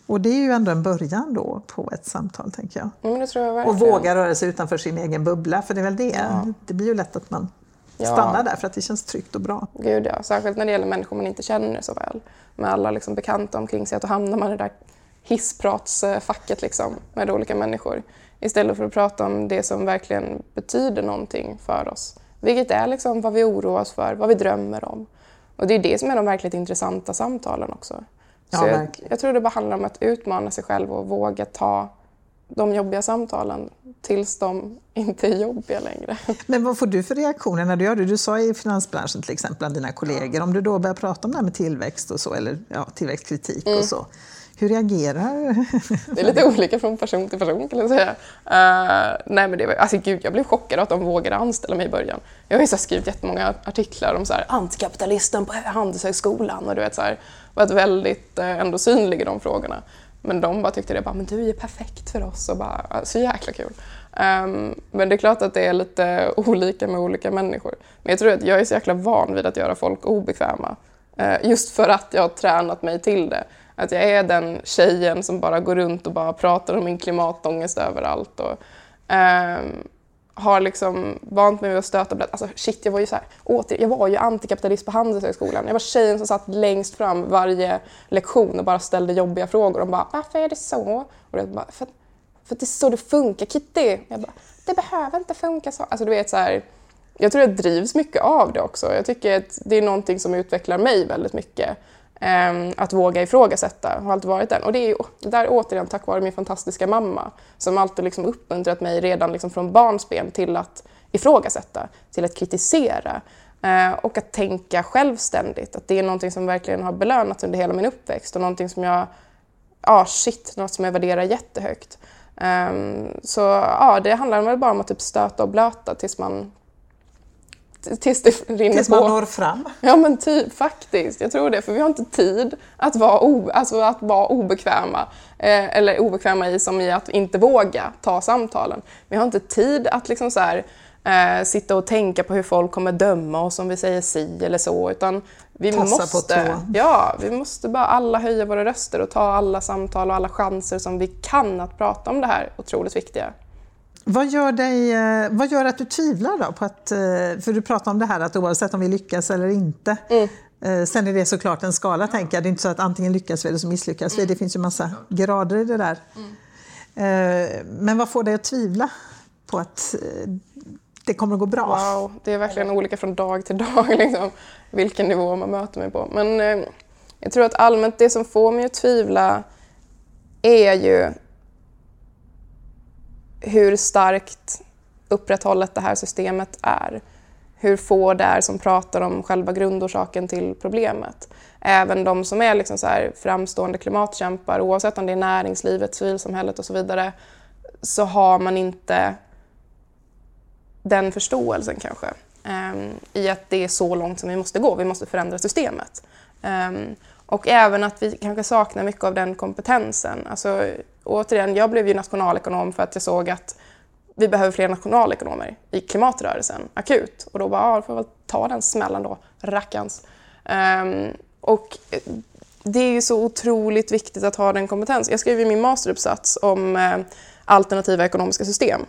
B: Och det är ju ändå en början då på ett samtal, tänker jag.
A: Ja, men det tror jag
B: och våga röra sig utanför sin egen bubbla, för det är väl det. Ja. Det blir ju lätt att man ja. stanna där för att det känns tryggt och bra.
A: Gud ja, särskilt när det gäller människor man inte känner så väl. Med alla liksom bekanta omkring sig, att då hamnar man i det där hisspratsfacket liksom, med olika människor. Istället för att prata om det som verkligen betyder någonting för oss. Vilket är liksom vad vi oroar oss för, vad vi drömmer om. Och det är det som är de verkligt intressanta samtalen också. Ja, jag, jag, tror det bara handlar om att utmana sig själv och våga ta de jobbiga samtalen tills de [LAUGHS] inte är jobbiga längre.
B: Men vad får du för reaktioner när du gör det? Du sa i finansbranschen till exempel, bland dina kollegor, om du då börjar prata om det här med tillväxt och så, eller ja, tillväxtkritik mm. och så. Hur reagerar [LAUGHS]
A: Det är lite olika från person till person kan jag säga. Uh, nej men det var, alltså gud, jag blev chockad att de vågade anställa mig i början. Jag har ju så skrivit jättemånga artiklar om så här, antikapitalisten på Handelshögskolan och du vet så här, varit väldigt uh, ändå synlig i de frågorna. Men de bara tyckte det, bara, men du är perfekt för oss och bara, så jäkla kul. Um, men det är klart att det är lite [LAUGHS] olika med olika människor. Men jag tror att jag är så jäkla van vid att göra folk obekväma. Uh, just för att jag har tränat mig till det. Att jag är den tjejen som bara går runt och bara pratar om min klimatångest överallt. Och, um, har liksom vant mig vid att stöta blöt. Alltså shit, jag var ju så här, åter, jag var ju antikapitalist på Handelshögskolan. Jag var tjejen som satt längst fram varje lektion och bara ställde jobbiga frågor. De bara, varför är det så? Och jag bara, för, för att det är så det funkar, Kitty. Jag bara, det behöver inte funka så. Alltså du vet så här, jag tror jag drivs mycket av det också. Jag tycker att det är någonting som utvecklar mig väldigt mycket. Ehm, att våga ifrågasätta, har alltid varit den. Och det är ju där återigen tack vare min fantastiska mamma som alltid liksom uppmuntrat mig redan liksom från barnsben till att ifrågasätta, till att kritisera eh, och att tänka självständigt. Att det är någonting som verkligen har belönats under hela min uppväxt och någonting som jag, ja ah, shit, något som jag värderar jättehögt. Ehm, så ja, det handlar väl bara om att typ stöta och blöta tills man tills det rinner
B: tills man på. når fram?
A: Ja men typ faktiskt, jag tror det. För vi har inte tid att vara, o, alltså att vara obekväma. Eh, eller obekväma i som i att inte våga ta samtalen. Vi har inte tid att liksom så här, eh, sitta och tänka på hur folk kommer döma oss om vi säger si eller så. Utan vi
B: Tassa
A: måste, ja, vi måste bara alla höja våra röster och ta alla samtal och alla chanser som vi kan att prata om det här otroligt viktiga.
B: Vad gör, dig, eh, vad gör att du tvivlar då? På att, eh, för du pratar om det här att oavsett om vi lyckas eller inte. Mm. Eh, sen är det såklart en skala tänker jag. Det är inte så att antingen lyckas vi eller så misslyckas vi. Mm. Det finns ju massa grader i det där. Mm. Men vad får dig att tvivla på att det kommer att gå bra?
A: Wow, det är verkligen olika från dag till dag [LAUGHS] liksom, vilken nivå man möter mig på. Men jag tror att allmänt det som får mig att tvivla är ju hur starkt upprätthållet det här systemet är. Hur få det är som pratar om själva grundorsaken till problemet. Även de som är liksom så här framstående klimatkämpar, oavsett om det är näringslivet, civilsamhället och så vidare, så har man inte den förståelsen kanske um, i att det är så långt som vi måste gå. Vi måste förändra systemet. Um, och även att vi kanske saknar mycket av den kompetensen. Alltså, återigen, jag blev ju nationalekonom för att jag såg att vi behöver fler nationalekonomer i klimatrörelsen, akut. Och då bara, ja, då får jag väl ta den smällen då, rackarns. Um, ehm, och eh, det är ju så otroligt viktigt att ha den kompetensen. Jag skrev ju min masteruppsats om eh, alternativa ekonomiska system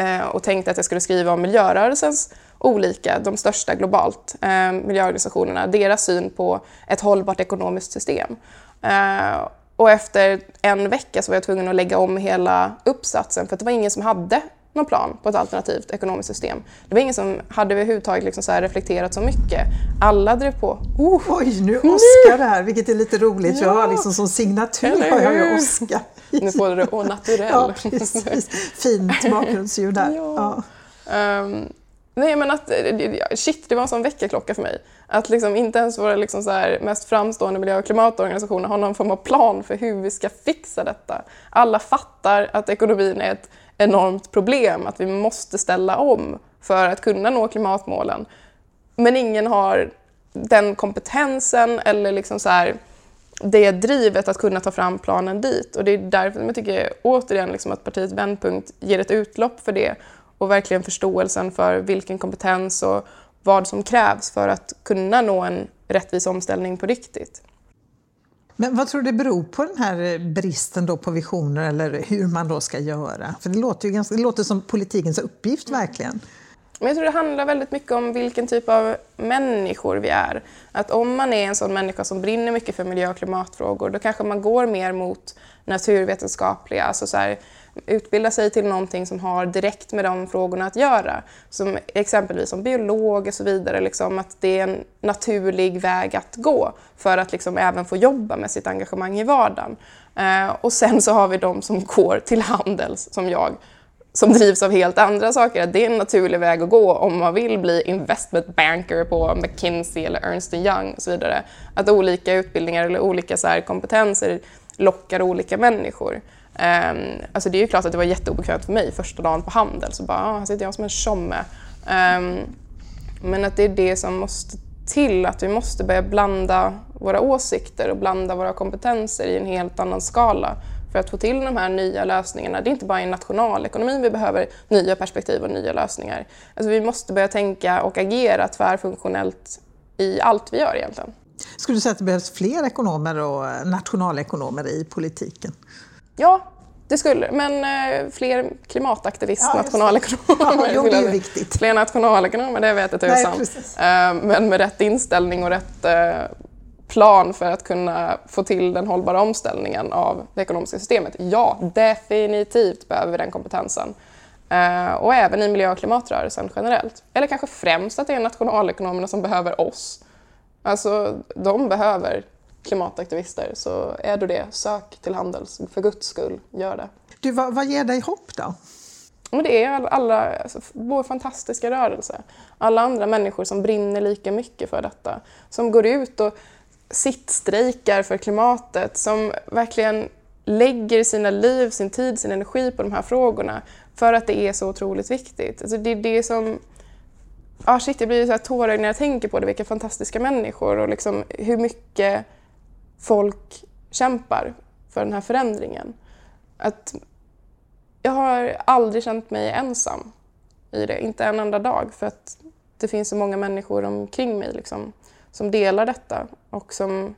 A: Eh, och tänkte att jag skulle skriva om miljörörelsens olika, de största globalt, eh, miljöorganisationerna, deras syn på ett hållbart ekonomiskt system. Eh, och efter en vecka så var jag tvungen att lägga om hela uppsatsen för att det var ingen som hade någon plan på ett alternativt ekonomiskt system. Det var ingen som hade överhuvudtaget liksom så reflekterat så mycket. Alla drev på.
B: Oh, Oj, nu Oscar det här, vilket är lite roligt. Ja. Jag har liksom som signatur har jag ju Oscar.
A: Nu får du det au naturel. [LAUGHS]
B: Ja, precis. Fint bakgrundsljud där. Ja.
A: Ja. Um, Nej men att, shit, det var en sån väckarklocka för mig. Att liksom inte ens våra liksom så mest framstående miljö och klimatorganisationer har någon form av plan för hur vi ska fixa detta. Alla fattar att ekonomin är ett enormt problem, att vi måste ställa om för att kunna nå klimatmålen. Men ingen har den kompetensen eller liksom så här, det drivet att kunna ta fram planen dit. Och det är därför jag tycker återigen liksom att partiet Vändpunkt ger ett utlopp för det och verkligen förståelsen för vilken kompetens och vad som krävs för att kunna nå en rättvis omställning på riktigt.
B: Men vad tror du det beror på den här bristen då på visioner eller hur man då ska göra? För det låter ju ganska, det låter som politikens uppgift verkligen.
A: Men jag tror det handlar väldigt mycket om vilken typ av människor vi är. Att om man är en sån människa som brinner mycket för miljö och klimatfrågor, då kanske man går mer mot naturvetenskapliga, alltså så här, utbilda sig till någonting som har direkt med de frågorna att göra. Som exempelvis som biolog och så vidare, liksom, att det är en naturlig väg att gå för att liksom även få jobba med sitt engagemang i vardagen. Eh, och sen så har vi de som går till Handels, som jag, som drivs av helt andra saker. Det är en naturlig väg att gå om man vill bli investment banker på McKinsey eller Ernst Young och så vidare. Att olika utbildningar eller olika så här, kompetenser lockar olika människor. Um, alltså det är ju klart att det var jätteobekvämt för mig första dagen på Handel, så bara, ah, här sitter jag som en tjomme. Um, men att det är det som måste till, att vi måste börja blanda våra åsikter och blanda våra kompetenser i en helt annan skala för att få till de här nya lösningarna. Det är inte bara i nationalekonomin vi behöver nya perspektiv och nya lösningar. Alltså vi måste börja tänka och agera tvärfunktionellt i allt vi gör egentligen.
B: Skulle du säga att det behövs fler ekonomer och nationalekonomer i politiken?
A: Ja, det skulle men eh, fler klimataktivist, ja, nationalekonomer.
B: Ja, [LAUGHS] jo, det är viktigt.
A: Fler nationalekonomer, det vet jag tusan. Eh, men med rätt inställning och rätt eh, plan för att kunna få till den hållbara omställningen av det ekonomiska systemet. Ja, definitivt behöver vi den kompetensen. Och även i miljö och klimatrörelsen generellt. Eller kanske främst att det är nationalekonomerna som behöver oss. Alltså, de behöver klimataktivister. Så är du det, sök till Handels. För guds skull, gör det.
B: Du, vad, vad ger dig hopp då?
A: Men det är alla, alltså, vår fantastiska rörelse. Alla andra människor som brinner lika mycket för detta. Som går ut och sittstrejkar för klimatet. Som verkligen lägger sina liv, sin tid, sin energi på de här frågorna. För att det är så otroligt viktigt. Alltså det är det som ah shit, jag blir så här tårögd när jag tänker på det, vilka fantastiska människor och liksom hur mycket folk kämpar för den här förändringen. Att jag har aldrig känt mig ensam i det, inte en enda dag, för att det finns så många människor omkring mig liksom, som delar detta och som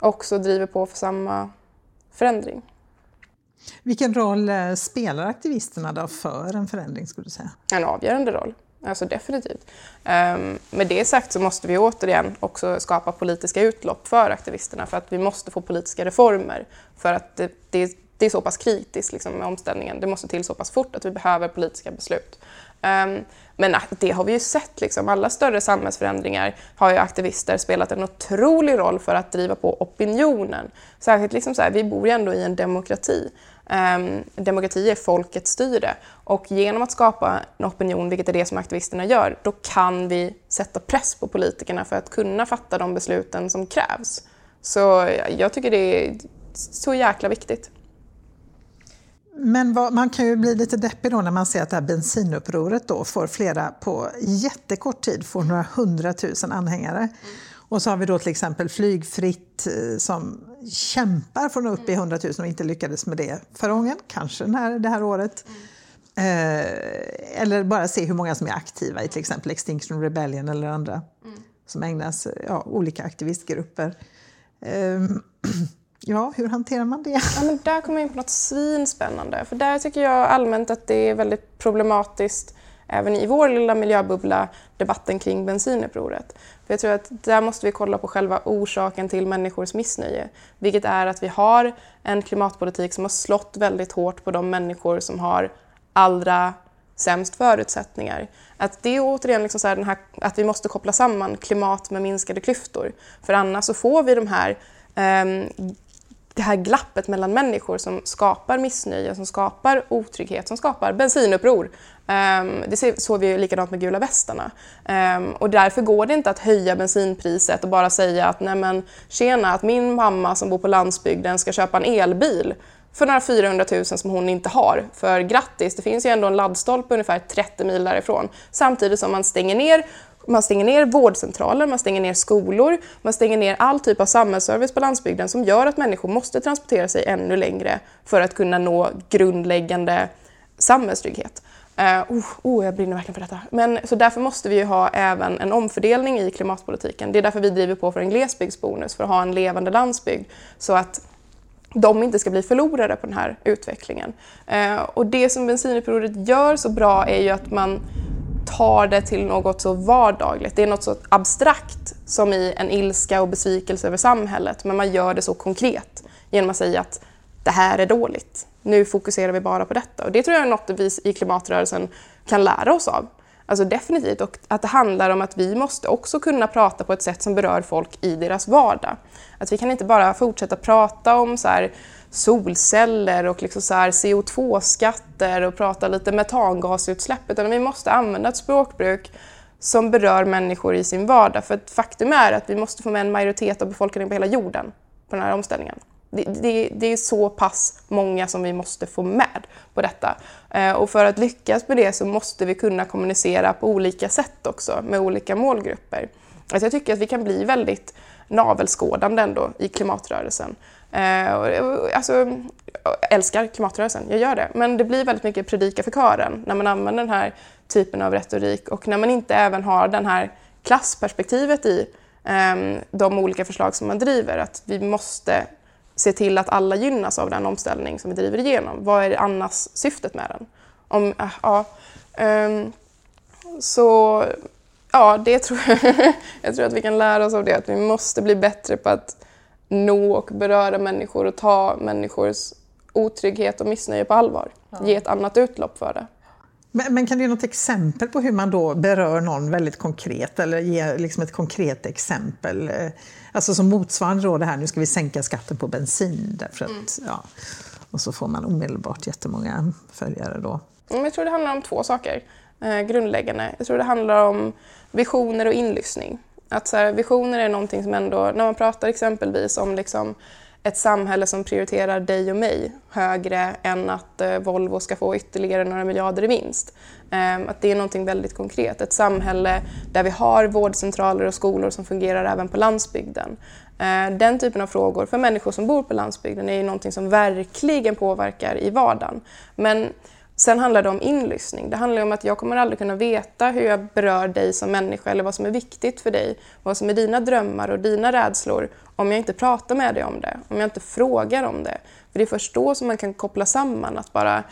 A: också driver på för samma förändring.
B: Vilken roll eh, spelar aktivisterna då för en förändring skulle du säga?
A: En avgörande roll. Alltså definitivt. Um, med det sagt så måste vi återigen också skapa politiska utlopp för aktivisterna för att vi måste få politiska reformer för att det, det, det är så pass kritiskt liksom, med omställningen. Det måste till så pass fort att vi behöver politiska beslut. Um, men det har vi ju sett, liksom. alla större samhällsförändringar har ju aktivister spelat en otrolig roll för att driva på opinionen. Särskilt liksom så här, vi bor ju ändå i en demokrati. Um, demokrati är folkets styre och genom att skapa en opinion, vilket är det som aktivisterna gör, då kan vi sätta press på politikerna för att kunna fatta de besluten som krävs. Så jag tycker det är så jäkla viktigt.
B: Men vad, man kan ju bli lite deppig då när man ser att det här bensinupproret då får flera, på jättekort tid, får några hundratusen anhängare. Mm. Och så har vi då till exempel Flygfritt eh, som kämpar för att nå upp i 100 000 och inte lyckades med det förra gången, kanske den här, det här året. Mm. Eh, eller bara se hur många som är aktiva i till exempel Extinction Rebellion eller andra mm. som ägnas ja, olika aktivistgrupper. Eh, [CLEARS THROAT] ja, hur hanterar man det?
A: Ja, men där kommer jag in på något svinspännande. För där tycker jag allmänt att det är väldigt problematiskt även i vår lilla miljöbubbla debatten kring bensinupproret. För jag tror att där måste vi kolla på själva orsaken till människors missnöje. Vilket är att vi har en klimatpolitik som har slått väldigt hårt på de människor som har allra sämst förutsättningar. Att det är återigen liksom så här, att vi måste koppla samman klimat med minskade klyftor. För annars så får vi de här um, det här glappet mellan människor som skapar missnöje, som skapar otrygghet, som skapar bensinuppror. Um, det såg vi ju likadant med gula västarna. Um, och därför går det inte att höja bensinpriset och bara säga att nej men tjena, att min mamma som bor på landsbygden ska köpa en elbil för några 400 000 som hon inte har. För grattis, det finns ju ändå en laddstolpe ungefär 30 mil därifrån. Samtidigt som man stänger ner man stänger ner vårdcentraler, man stänger ner skolor, man stänger ner all typ av samhällsservice på landsbygden som gör att människor måste transportera sig ännu längre för att kunna nå grundläggande samhällstrygghet. Uh, oh, oh, jag brinner verkligen för detta. Men, så därför måste vi ha även en omfördelning i klimatpolitiken. Det är därför vi driver på för en glesbygdsbonus, för att ha en levande landsbygd. Så att de inte ska bli förlorare på den här utvecklingen. Uh, och det som bensinupproret gör så bra är ju att man tar det till något så vardagligt. Det är något så abstrakt som i en ilska och besvikelse över samhället, men man gör det så konkret genom att säga att det här är dåligt. Nu fokuserar vi bara på detta. Och det tror jag är något vi i klimatrörelsen kan lära oss av. Alltså definitivt. Och att det handlar om att vi måste också kunna prata på ett sätt som berör folk i deras vardag. Att vi kan inte bara fortsätta prata om så här, solceller och liksom så CO2-skatter och prata lite metangasutsläpp utan vi måste använda ett språkbruk som berör människor i sin vardag. För faktum är att vi måste få med en majoritet av befolkningen på hela jorden på den här omställningen. Det, det, det, är så pass många som vi måste få med på detta. Eh, och för att lyckas med det så måste vi kunna kommunicera på olika sätt också med olika målgrupper. Alltså jag tycker att vi kan bli väldigt navelskådande ändå i klimatrörelsen. Eh, alltså, jag älskar klimatrörelsen, jag gör det. Men det blir väldigt mycket predika för kören när man använder den här typen av retorik och när man inte även har det här klassperspektivet i ehm, de olika förslag som man driver. Att vi måste se till att alla gynnas av den omställning som vi driver igenom. Vad är annars syftet med den? Om, äh, ja, um, så ja, det tror jag. [LAUGHS] jag tror att vi kan lära oss av det, att vi måste bli bättre på att nå och beröra människor och ta människors otrygghet och missnöje på allvar. Ja. Ge ett annat utlopp för det.
B: Men, men, kan du ge något exempel på hur man då berör någon väldigt konkret eller ge liksom ett konkret exempel? Alltså som motsvarande då det här, nu ska vi sänka skatten på bensin därför att, mm. ja, och så får man omedelbart jättemånga följare då.
A: Mm, jag tror det handlar om två saker eh, grundläggande. Jag tror det handlar om visioner och inlyssning. Att så här, visioner är någonting som ändå, när man pratar exempelvis om liksom ett samhälle som prioriterar dig och mig högre än att eh, Volvo ska få ytterligare några miljarder i vinst. Ehm, att det är någonting väldigt konkret. Ett samhälle där vi har vårdcentraler och skolor som fungerar även på landsbygden. Ehm, den typen av frågor för människor som bor på landsbygden är ju någonting som verkligen påverkar i vardagen. Men Sen handlar det om inlyssning. Det handlar om att jag kommer aldrig kunna veta hur jag berör dig som människa eller vad som är viktigt för dig, vad som är dina drömmar och dina rädslor om jag inte pratar med dig om det, om jag inte frågar om det. För det är först då som man kan koppla samman att bara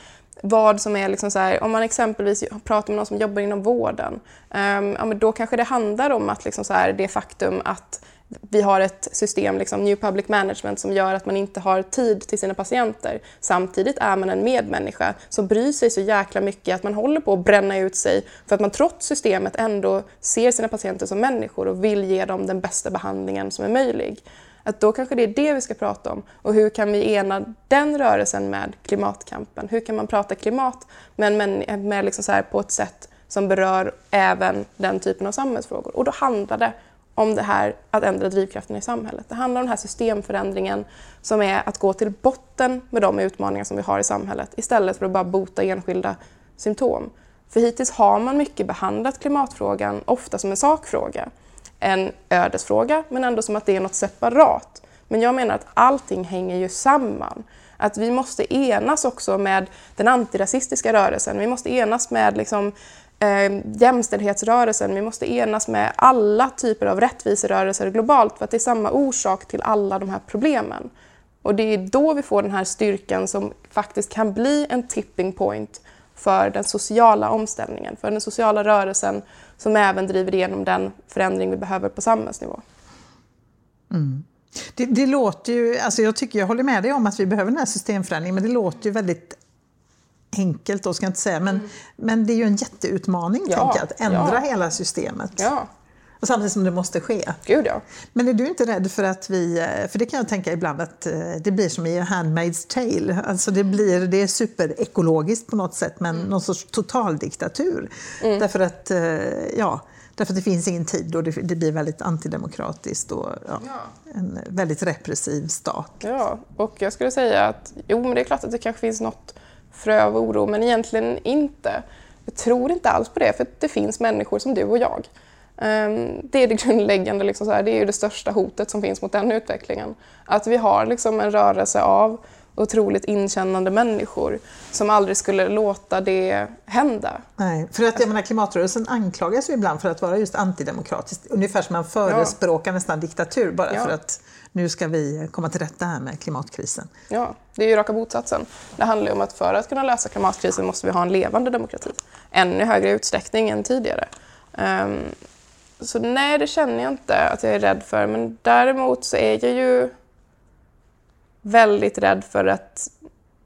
A: vad som är liksom så här, om man exempelvis pratar med någon som jobbar inom vården, um, ja, men då kanske det handlar om att liksom så här, det faktum att vi har ett system, liksom New Public Management, som gör att man inte har tid till sina patienter. Samtidigt är man en medmänniska som bryr sig så jäkla mycket att man håller på att bränna ut sig för att man trots systemet ändå ser sina patienter som människor och vill ge dem den bästa behandlingen som är möjlig. Att då kanske det är det vi ska prata om. Och hur kan vi ena den rörelsen med klimatkampen? Hur kan man prata klimat men med, med liksom så på ett sätt som berör även den typen av samhällsfrågor? Och då handlar det om det här att ändra drivkraften i samhället. Det handlar om den här systemförändringen som är att gå till botten med de utmaningar som vi har i samhället istället för att bara bota enskilda symptom. För hittills har man mycket behandlat klimatfrågan ofta som en sakfråga. En ödesfråga, men ändå som att det är något separat. Men jag menar att allting hänger ju samman. Att vi måste enas också med den antirasistiska rörelsen. Vi måste enas med liksom eh, jämställdhetsrörelsen. Vi måste enas med alla typer av rättviserörelser globalt för att det är samma orsak till alla de här problemen. Och det är då vi får den här styrkan som faktiskt kan bli en tipping point för den sociala omställningen, för den sociala rörelsen som även driver igenom den förändring vi behöver på samhällsnivå.
B: Mm. Det, det, låter ju, alltså jag, tycker, jag håller med dig om att vi behöver den här systemförändringen, men det låter ju väldigt enkelt då ska jag inte säga, men, mm. men det är ju en jätteutmaning ja, tänker jag, att ändra ja. hela systemet.
A: Ja.
B: Och samtidigt som det måste ske.
A: Gud ja.
B: Men är du inte rädd för att vi, för det kan jag tänka ibland att eh, det blir som i Handmaid's Tale, alltså det, blir, det är superekologiskt på något sätt men mm. någon sorts totaldiktatur. Mm. Därför att, eh, ja, Därför att det finns ingen tid och det, det blir väldigt antidemokratiskt och ja, ja. en väldigt repressiv stat.
A: Ja, och jag skulle säga att jo, men det är klart att det kanske finns något frö av oro, men egentligen inte. Jag tror inte alls på det, för det finns människor som du och jag. Ehm, det är det [LAUGHS] grundläggande, liksom så här, det är ju det största hotet som finns mot den utvecklingen. Att vi har liksom en rörelse av otroligt inkännande människor som aldrig skulle låta det hända.
B: Nej, för att jag menar, klimatrörelsen anklagas ju ibland för att vara just antidemokratisk, ungefär som man förespråkar ja. nästan diktatur bara ja. för att nu ska vi komma till rätta här med klimatkrisen.
A: Ja, det är ju raka motsatsen. Det handlar ju om att för att kunna lösa klimatkrisen måste vi ha en levande demokrati. Ännu högre utsträckning än tidigare. Um, så nej, det känner jag inte att jag är rädd för. Men däremot så är jag ju väldigt rädd för att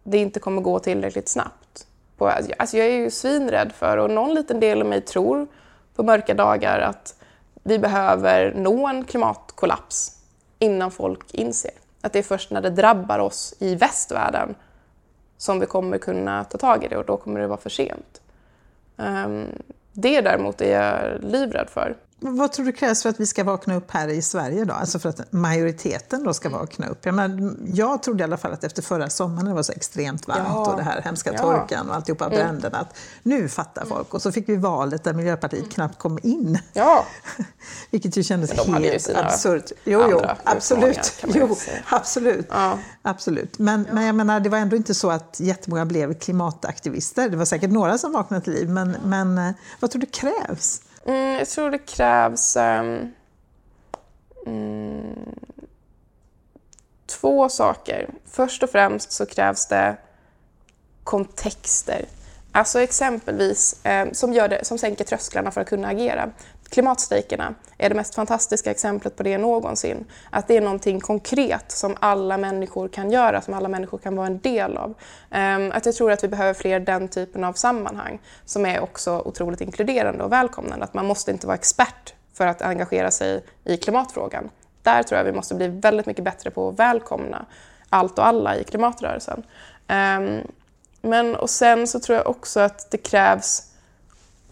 A: det inte kommer gå tillräckligt snabbt. Alltså jag är ju svinrädd för, och någon liten del av mig tror på mörka dagar att vi behöver nå en klimatkollaps innan folk inser. Att det är först när det drabbar oss i västvärlden som vi kommer kunna ta tag i det och då kommer det vara för sent. Um, det däremot är jag livrädd för.
B: Vad tror du krävs för att vi ska vakna upp här i Sverige då? Alltså för att majoriteten då ska vakna upp? Jag, menar, jag trodde i alla fall att efter förra sommaren det var så extremt varmt ja. och det här hemska ja. torkan och alltihopa mm. bränderna att nu fattar folk. Och så fick vi valet där Miljöpartiet mm. knappt kom in.
A: Ja. [LAUGHS]
B: Vilket ju kändes helt absurt. Jo, jo, absolut. Jo, absolut. Ja. absolut. Men, men jag menar, det var ändå inte så att jättemånga blev klimataktivister. Det var säkert några som vaknade till liv. Men, men eh, vad tror du krävs?
A: Mm, jag tror det krävs um, mm, två saker. Först och främst så krävs det kontexter. Alltså exempelvis eh, som, gör det, som sänker trösklarna för att kunna agera. Klimatstrejkerna är det mest fantastiska exemplet på det någonsin. Att det är någonting konkret som alla människor kan göra, som alla människor kan vara en del av. Ehm, att jag tror att vi behöver fler den typen av sammanhang som är också otroligt inkluderande och välkomnande. Att man måste inte vara expert för att engagera sig i klimatfrågan. Där tror jag vi måste bli väldigt mycket bättre på att välkomna allt och alla i klimatrörelsen. Ehm, men och sen så tror jag också att det krävs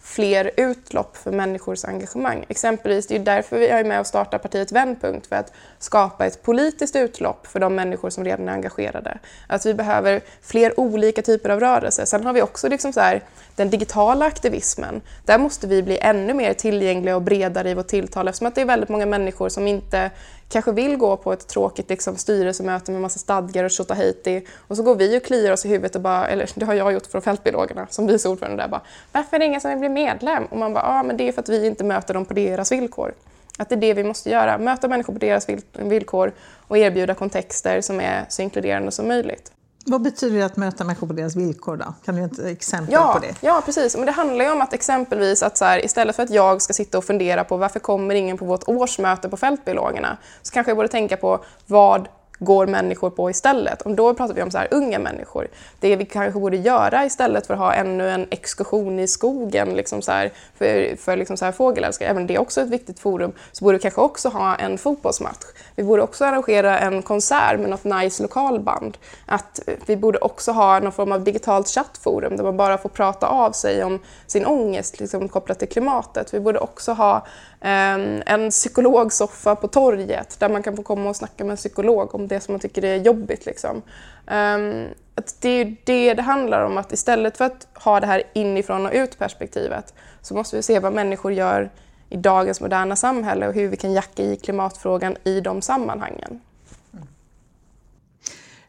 A: fler utlopp för människors engagemang. Exempelvis, det är därför vi är med och startar partiet Vändpunkt, för att skapa ett politiskt utlopp för de människor som redan är engagerade. Att vi behöver fler olika typer av rörelser. Sen har vi också liksom så här, den digitala aktivismen. Där måste vi bli ännu mer tillgängliga och bredare i vårt tilltal eftersom att det är väldigt många människor som inte kanske vill gå på ett tråkigt liksom, styrelsemöte med massa stadgar och tjotahejti och så går vi och kliar oss i huvudet och bara, eller det har jag gjort från Fältbiologerna som vice ordförande där bara, varför är det ingen som vill bli medlem? Och man bara, ja men det är för att vi inte möter dem på deras villkor. Att det är det vi måste göra, möta människor på deras villkor och erbjuda kontexter som är så inkluderande som möjligt.
B: Vad betyder det att möta människor på deras villkor då? Kan du ge ett exempel
A: ja,
B: på det?
A: Ja, precis. Men det handlar ju om att exempelvis att så här, istället för att jag ska sitta och fundera på varför kommer ingen på vårt årsmöte på Fältbiologerna, så kanske jag borde tänka på vad går människor på istället? Om då pratar vi om så här, unga människor. Det vi kanske borde göra istället för att ha ännu en exkursion i skogen liksom så här, för, för liksom så här fågelälskare, även det är också ett viktigt forum, så borde vi kanske också ha en fotbollsmatch. Vi borde också arrangera en konsert med något nice lokalband. Att vi borde också ha någon form av digitalt chattforum där man bara får prata av sig om sin ångest liksom, kopplat till klimatet. Vi borde också ha ehm, en, en psykologsoffa på torget där man kan få komma och snacka med en psykolog om det som man tycker är jobbigt. Liksom. Ehm, att det är det det handlar om, att istället för att ha det här inifrån och ut perspektivet så måste vi se vad människor gör i dagens moderna samhälle och hur vi kan jacka i klimatfrågan i de sammanhangen.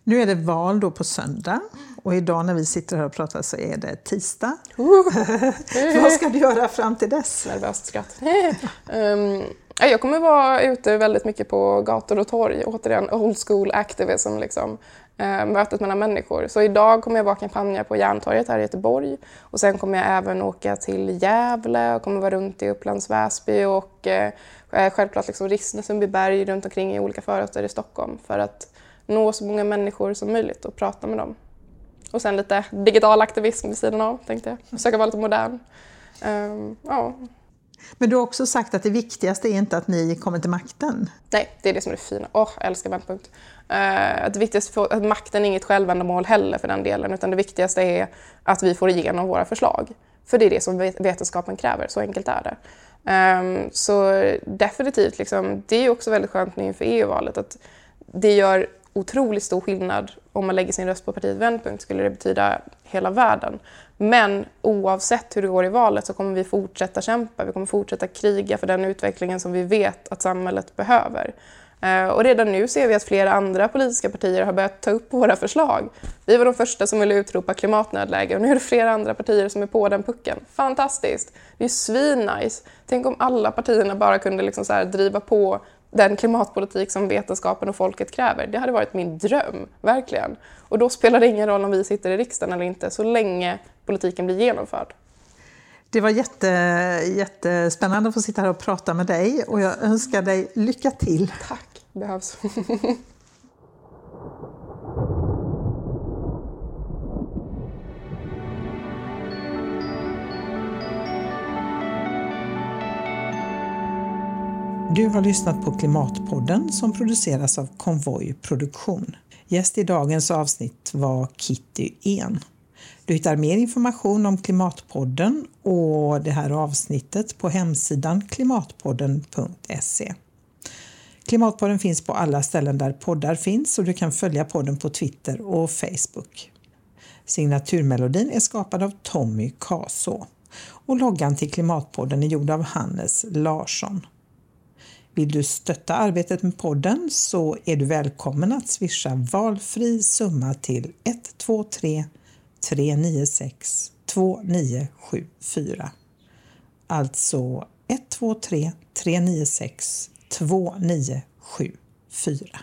B: Nu är det val då på söndag och idag när vi sitter här och pratar så är det tisdag. [LAUGHS] Vad ska du göra fram till dess?
A: Nervöst skratt. um, [LAUGHS] jag kommer vara ute väldigt mycket på gator och torg, återigen old school activism. Liksom. eh, mötet mellan människor. Så idag kommer jag vara kampanja på Järntorget här i Göteborg och sen kommer jag även åka till Gävle och kommer vara runt i Upplands Väsby och eh, eh, självklart liksom Rissne, Sundbyberg runt omkring i olika förorter i Stockholm för att nå så många människor som möjligt och prata med dem. Och sen lite digital aktivism vid sidan av, tänkte jag. Försöka vara lite modern. Eh, ja.
B: Men du har också sagt att det viktigaste är inte att ni kommer till makten.
A: Nej, det är det som är det fina. Åh, oh, jag älskar Vändpunkt. Uh, eh, att det viktigaste för, att makten är inget självändamål heller för den delen, utan det viktigaste är att vi får igenom våra förslag. För det är det som vetenskapen kräver, så enkelt är det. Um, så definitivt, liksom, det är också väldigt skönt nu inför EU-valet att det gör otroligt stor skillnad om man lägger sin röst på partiet Vändpunkt skulle det betyda hela världen. Men oavsett hur det går i valet så kommer vi fortsätta kämpa, vi kommer fortsätta kriga för den utvecklingen som vi vet att samhället behöver. Eh, och redan nu ser vi att flera andra politiska partier har börjat ta upp våra förslag. Vi var de första som ville utropa klimatnödläge och nu är det flera andra partier som är på den pucken. Fantastiskt! Det är ju svinnice! Tänk om alla partierna bara kunde liksom så driva på den klimatpolitik som vetenskapen och folket kräver. Det hade varit min dröm, verkligen. Och då spelar det ingen roll om vi sitter i riksdagen eller inte, så länge politiken blir genomförd.
B: Det var jätte, jättespännande att få sitta här och prata med dig och jag önskar dig lycka till.
A: Tack, behövs. [LAUGHS]
B: Du har lyssnat på Klimatpodden som produceras av Konvoj Produktion. Gäst i dagens avsnitt var Kitty En. Du hittar mer information om Klimatpodden och det här avsnittet på hemsidan klimatpodden.se. Klimatpodden finns på alla ställen där poddar finns och du kan följa podden på Twitter och Facebook. Signaturmelodin är skapad av Tommy Kaså och loggan till Klimatpodden är gjord av Hannes Larsson. Vill du stötta arbetet med podden så är du välkommen att swisha valfri summa till 123 396 2974. Alltså 123 396 2974.